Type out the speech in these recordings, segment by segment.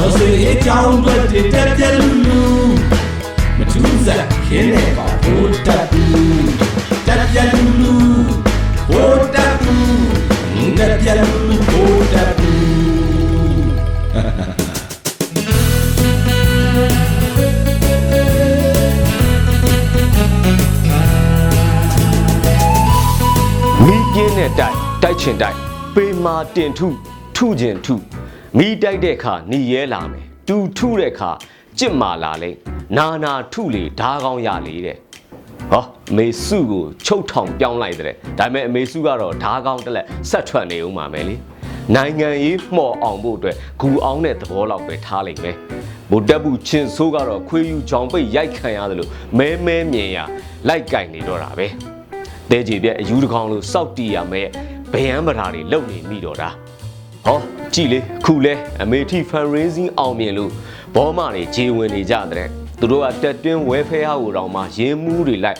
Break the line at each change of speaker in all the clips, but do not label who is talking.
တော်စေအကြောင်းတွေတက်ပြက်လူလူမထူးစားခင်းနေပါဘိုးတက်ဘူးတက်ပြက်လူလူဘိုးတက်ဘူးတက်ပြက်လူလူဘိုးတက်ဘူး
မိပြင်းတဲ့တိုက်တိုက်ချင်တိုက်ပေမာတင်ထုထုချင်ထု မိတိုက်တဲ့ခါหนีရဲလာမယ်တူထုတဲ့ခါကြစ်မာလာလေနာနာထုလေဓာကောင်းရလေတဲ့ဟောအမေစုကိုချုပ်ထောင်ပြောင်းလိုက်တဲ့ဒါပေမဲ့အမေစုကတော့ဓာကောင်းတက်လက်ဆက်ထွက်နေဦးမှာမယ်လေနိုင်ငံရေးမှော်အောင်ဖို့အတွက်ဂူအောင်တဲ့သဘောလောက်ပဲထားလိုက်မယ်ဗိုလ်တပ်ဘူးချင်းဆိုးကတော့ခွေးယူချောင်ပိတ်ရိုက်ခံရတယ်လို့မဲမဲမြင်ရလိုက်ကင်နေတော့တာပဲတဲကြီးပြက်အယူတစ်ကောင်လို့စောက်တီးရမယ်ဗယံပဓာတွေလုံနေမိတော့တာဟော ကြည်လေခုလဲအမေထီ fundraising အောင်မြင်လို့ဘောမတွေခြေဝင်နေကြတဲ့သူတို့ကတက်တွင်းဝဲဖဲဟာကိုတောင်မှရင်းမှုတွေလိုက်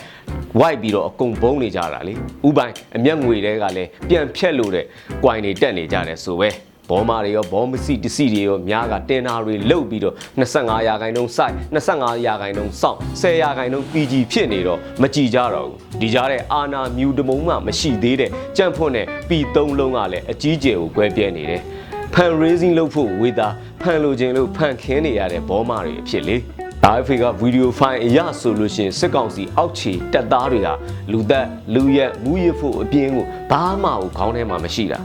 ဝိုက်ပြီးတော့အကုန်ဘုံနေကြတာလေဥပိုင်အမျက်ငွေတွေကလည်းပြန်ဖြက်လို့တဲ့ quine တွေတက်နေကြတယ်ဆိုပဲဘောမာတွေရောဘောမစီတစီတွေရောများကတင်နာတွေလုတ်ပြီးတော့25ရာခိုင်နှုန်းစိုက်25ရာခိုင်နှုန်းစောင့်10ရာခိုင်နှုန်း PG ဖြစ်နေတော့မကြည်ကြတော့ဘူးဒီကြားတဲ့အာနာမြူတမုံမှမရှိသေးတဲ့ကြံ့ဖွန့်တဲ့ P3 လုံးကလည်းအကြီးကျယ်ကိုကွဲပြဲနေတယ် ဖန် raising လုပ်ဖို့ဝေတာဖန်လိုခြင်းလို့ဖန်ခင်းနေရတဲ့ဘောမာတွေအဖြစ်လေဒါအဖေကဗီဒီယိုဖိုင်အရဆိုလို့ရှိရင်စစ်ကောင်စီအောက်ခြေတပ်သားတွေကလူသက်လူရက်မူရဖို့အပြင်းကိုဘာမှကိုခေါင်းထဲမှာမရှိတာ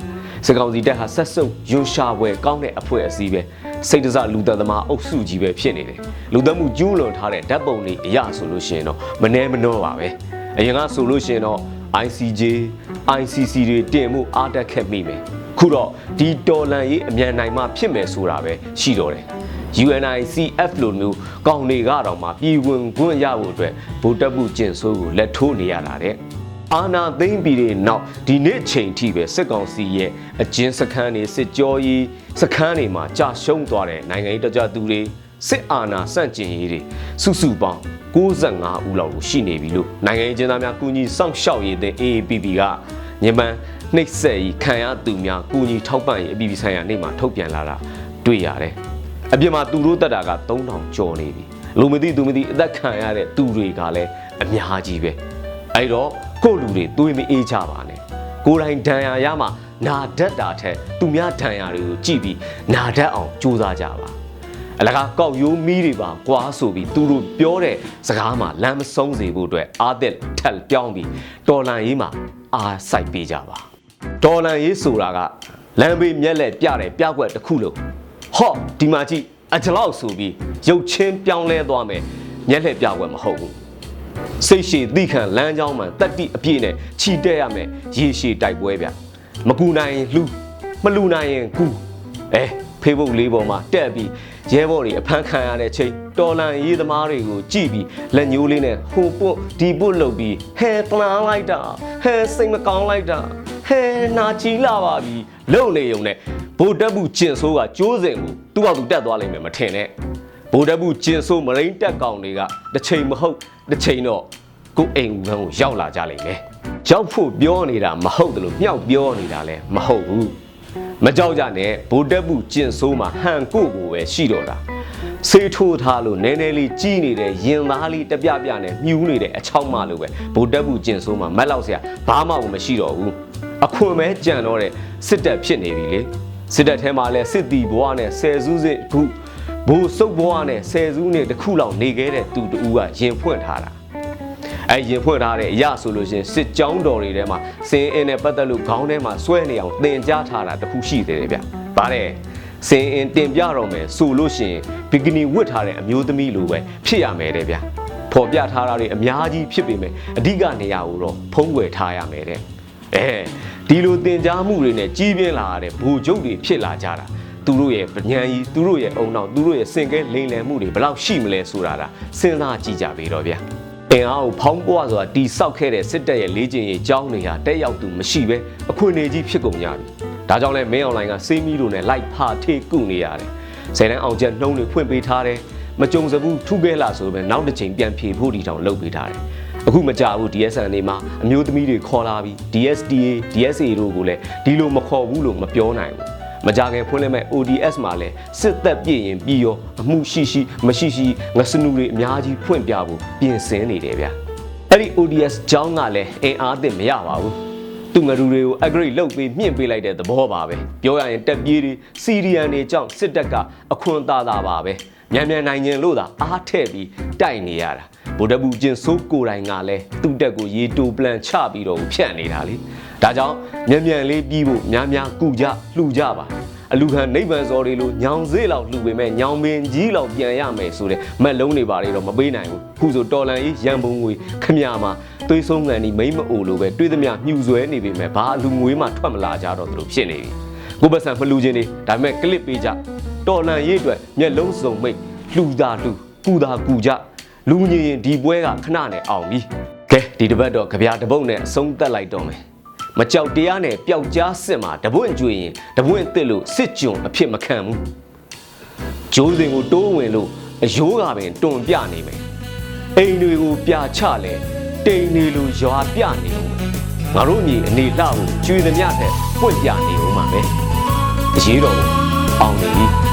စကောင်စီတက်ဟာဆက်စုပ်ယွန်ရှာပွဲကောင်းတဲ့အဖွဲ့အစည်းပဲစိတ်တစလူသက်သမားအုပ်စုကြီးပဲဖြစ်နေတယ်လူသက်မှုကျူးလွန်ထားတဲ့ဓာတ်ပုံတွေအရဆိုလို့ရှိရင်တော့မနှဲမနှောပါပဲအရင်ကဆိုလို့ရှိရင်တော့ ICJ ICC တွေတင်မှုအားတက်ခက်မိမယ် ခုတော့ဒီတော်လန်ရေးအမြန်နိုင်မှဖြစ်မယ်ဆိုတာပဲရှိတော့တယ် UNICF လိုမျိုးကောင်တွေကတော့မှပြည်ဝင်ခွင့်ရဖို့အတွက်ဗိုလ်တပ်မှုကျင့်ဆိုးကိုလက်ထိုးနေရတာတဲ့အာနာသိမ့်ပြီးတဲ့နောက်ဒီနေ့ချိန်ထိပဲစစ်ကောင်စီရဲ့အကျဉ်းစခန်းတွေစစ်ကြောရေးစခန်းတွေမှာကြာရှုံးသွားတဲ့နိုင်ငံရေးတကြသူတွေစစ်အာဏာစန့်ကျင်ရေးတွေစုစုပေါင်း65ဦးလောက်ကိုရှိနေပြီလို့နိုင်ငံရေးကျင်းသားများကုညီစောင့်ရှောက်ရေးတဲ့ AAPP က ညမန်နှိပ်စက်ရေးခံရသူများကုညီထောက်ပံ့ရေးအပြည်ပြည်ဆိုင်ရာနေ့မှာထုတ်ပြန်လာတာတွေ့ရတယ်အပြင်မှာသူတို့တက်တာက3000ကျော်နေပြီလူမသိသူမသိအသက်ခံရတဲ့သူတွေကလည်းအများကြီးပဲအဲ့တော့ကိုယ့်လူတွေတွေးမအေးကြပါနဲ့ကိုယ်တိုင်ဒဏ်ရာရမှနာတတ်တာထက်သူများဒဏ်ရာတွေကိုကြည့်ပြီးနာတတ်အောင်ကြိုးစားကြပါအလကားကောက်ရိုးမီးတွေပါကွာဆိုပြီးသူတို့ပြောတဲ့စကားမှာလမ်းမဆုံးစေဖို့အတွက်အာသစ်ထက်ပြောင်းပြီးတော်လန်ရေးမှာ အားစိုက်ပေးကြပါတော်လန်ရေးဆိုတာကလမ်းဘေးမျက်လက်ပြတဲ့ပြကွက်တစ်ခုလို့ဟော့ဒီမှာကြည့်အကြလောက်ဆိုပြီးရုပ်ချင်းပြောင်းလဲသွားမယ်မျက်လက်ပြကွက်မဟုတ်ဘူးစိတ်ရှည်သိခံလမ်းကြောင်းမှတက်တိအပြည့်နဲ့ခြိတက်ရမယ်ရေရှည်တိုက်ပွဲဗျမကူနိုင်ရင်လှူမလူနိုင်ရင်ကူအဲဖေးဘုတ်လေးပေါ်မှာတက်ပြီး ရဲဘော်တွေအဖမ်းခံရတဲ့ချိန်တော်လန်ရေးသမားတွေကိုကြည့်ပြီးလက်ညိုးလေးနဲ့ဟိုပုတ်ဒီပုတ်လုပ်ပြီးဟဲတနာလိုက်တာဟဲစိတ်မကောင်းလိုက်တာဟဲနာချီလာပါပြီလုံနေုံနဲ့ဗိုလ်တပ်ဘူးကျင်ဆိုးကကျိုးစင်ကိုသူ့ဘာသူတက်သွားလိမ့်မယ်မထင်နဲ့ဗိုလ်တပ်ဘူးကျင်ဆိုးမရိန်းတက်ကောင်တွေကတစ်ချိန်မဟုတ်တစ်ချိန်တော့ကိုယ်အိမ်ကန်းကိုရောက်လာကြလိမ့်မယ်။ကြောက်ဖို့ပြောနေတာမဟုတ်တယ်လို့မြောက်ပြောနေတာလည်းမဟုတ်ဘူး။ မကြောက်ကြနဲ့ဗိုလ်တပ်ဘူးကျင်ဆိုးမှာဟန်ကိုကိုပဲရှိတော့တာ။ဆေးထိုးထားလို့နည်းနည်းလေးကြီးနေတဲ့ရင်သားလေးတပြပြနဲ့မြူးနေတဲ့အချောင်းမလိုပဲဗိုလ်တပ်ဘူးကျင်ဆိုးမှာမက်လောက်စရာဘာမှမရှိတော့ဘူး။အခွင့်ပဲကြံတော့တဲ့စစ်တပ်ဖြစ်နေပြီလေ။စစ်တပ်ထဲမှာလည်းစစ်တီဘဝနဲ့ဆယ်စုစစ်ခုဘိုးစုပ်ဘွားနဲ့ဆယ်စုနှစ်တစ်ခုလောက်နေခဲ့တဲ့သူတူကရင်ဖွင့်ထားတာ အဲရင်ဖွင့်ထားတဲ့အရာဆိုလို့ရှရင်စစ်ကြောင်းတော်တွေထဲမှာစင်အင်းနဲ့ပတ်သက်လို့ခေါင်းထဲမှာဆွဲနေအောင်တင်ကြားထားတာတခုရှိသေးတယ်ဗျ။ဗါတဲ့စင်အင်းတင်ပြတော့မယ်ဆိုလို့ရှရင်ဘီကနီဝတ်ထားတဲ့အမျိုးသမီးလိုပဲဖြစ်ရမယ်တဲ့ဗျ။ဖော်ပြထားတာတွေအများကြီးဖြစ်ပေမဲ့အဓိကနေရာကိုတော့ဖုံးကွယ်ထားရမယ်တဲ့။အဲဒီလိုတင်ကြားမှုတွေနဲ့ကြီးပြင်းလာတဲ့ဘူကျုပ်တွေဖြစ်လာကြတာသူတို့ရဲ့ပညာကြီးသူတို့ရဲ့အုံနောက်သူတို့ရဲ့စင်ကဲလိမ်လည်မှုတွေဘယ်လောက်ရှိမလဲဆိုတာဒါစဉ်းစားကြည့်ကြပြီတော့ဗျာ အင်အားကိုဖောင်းပွားဆိုတာတီဆောက်ခဲ့တဲ့စစ်တပ်ရဲ့လေ့ကျင့်ရေးကျောင်းတွေဟာတက်ရောက်သူမရှိပဲအခွင့်အရေးကြီးဖြစ်ကုန်ကြပြီဒါကြောင့်လဲမင်းအွန်လိုင်းကစေးမီတို့နဲ့လိုက်ဖာထေးကုနေရတယ်ဆယ်တန်းအောင်ချက်နှုံးတွေဖွင့်ပေးထားတယ်မကြုံစဘူးထုခဲ့လာဆိုပဲနောက်တစ်ချိန်ပြန်ဖြေဖို့ဒီတောင်လုပ်ပေးထားတယ်အခုမကြဘူး DSN တွေမှာအမျိုးသမီးတွေခေါ်လာပြီး DSTA DSA တို့ကိုလည်းဒီလိုမခေါ်ဘူးလို့မပြောနိုင်ဘူး မကြခင်ဖွင့်လှစ်မဲ့ ODS မှာလည်းစစ်သက်ပြည့်ရင်ပြီးရောအမှုရှိရှိမရှိရှိငစနူတွေအများကြီးဖွင့်ပြဖို့ပြင်ဆင်နေတယ်ဗျအဲ့ဒီ ODS ကြောင်းကလည်းအင်အားသစ်မရပါဘူးသူငရူတွေကို upgrade လုပ်ပြီးမြင့်ပေးလိုက်တဲ့သဘောပါပဲပြောရရင်တက်ပြေးတွေစီရီယန်တွေကြောင့်စစ်တပ်ကအခွန်သားသားပါပဲမြန်မြန်နိုင်ရင်လို့သာအားထည့်ပြီးတိုက်နေရတာ ဗိုလ်တပ်ဘူးကျင်စိုးကိုယ်တိုင်ကလည်းသူ့တက်ကိုရေတိုပလန်ချပြီးတော့ဖြန့်နေတာလေဒါကြောင့်မြန်မြန်လေးပြီးဖို့များများကုကြလှူကြပါအလူခံနိဗ္ဗာန်စော်တွေလိုညောင်စေးလောက်လှူပေမဲ့ညောင်ပင်ကြီးလောက်ပြန်ရမယ်ဆိုတဲ့မက်လုံးတွေပါလေတော့မပေးနိုင်ဘူးခုဆိုတော်လန်ကြီးရန်ပုံငွေခမရမှာသွေးဆုံးငံဒီမိမ့်မအိုလိုပဲတွေးသမျှမြှူဆွဲနေပေမဲ့ဘာအလူငွေမှထွက်မလာကြတော့သူတို့ဖြစ်နေပြီကိုပတ်စံမလှူခြင်းနေဒါပေမဲ့ကလစ်ပေးကြတော်လန်ရေးအတွက်မျက်လုံးစုံမိတ်လှူတာလှူကူတာကူကြ လူငင်ရင်ဒီပွဲကခဏနဲ့အောင်ပြီကဲဒီတစ်ပတ်တော့ကြပြတပုတ်နဲ့အဆုံးသက်လိုက်တော့မယ်မကြောက်တရားနဲ့ပျောက်ကြားစစ်မှာတပွင့်ကျွေရင်တပွင့်တစ်လို့စစ်ကြုံအဖြစ်မခံဘူးဂျိုးစင်ကိုတိုးဝင်လို့အယိုးကပင်တွန်ပြနေမယ်အိမ်တွေကိုပြချလဲတိမ်နေလို့ရွာပြနေဦးမယ်ငါတို့အမြေအနေလှဖို့ကျွေသမျှတဲ့ပွင့်ပြနေဦးမှာပဲအရေးတော်ကိုအောင်နေပြီ။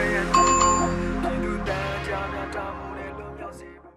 人。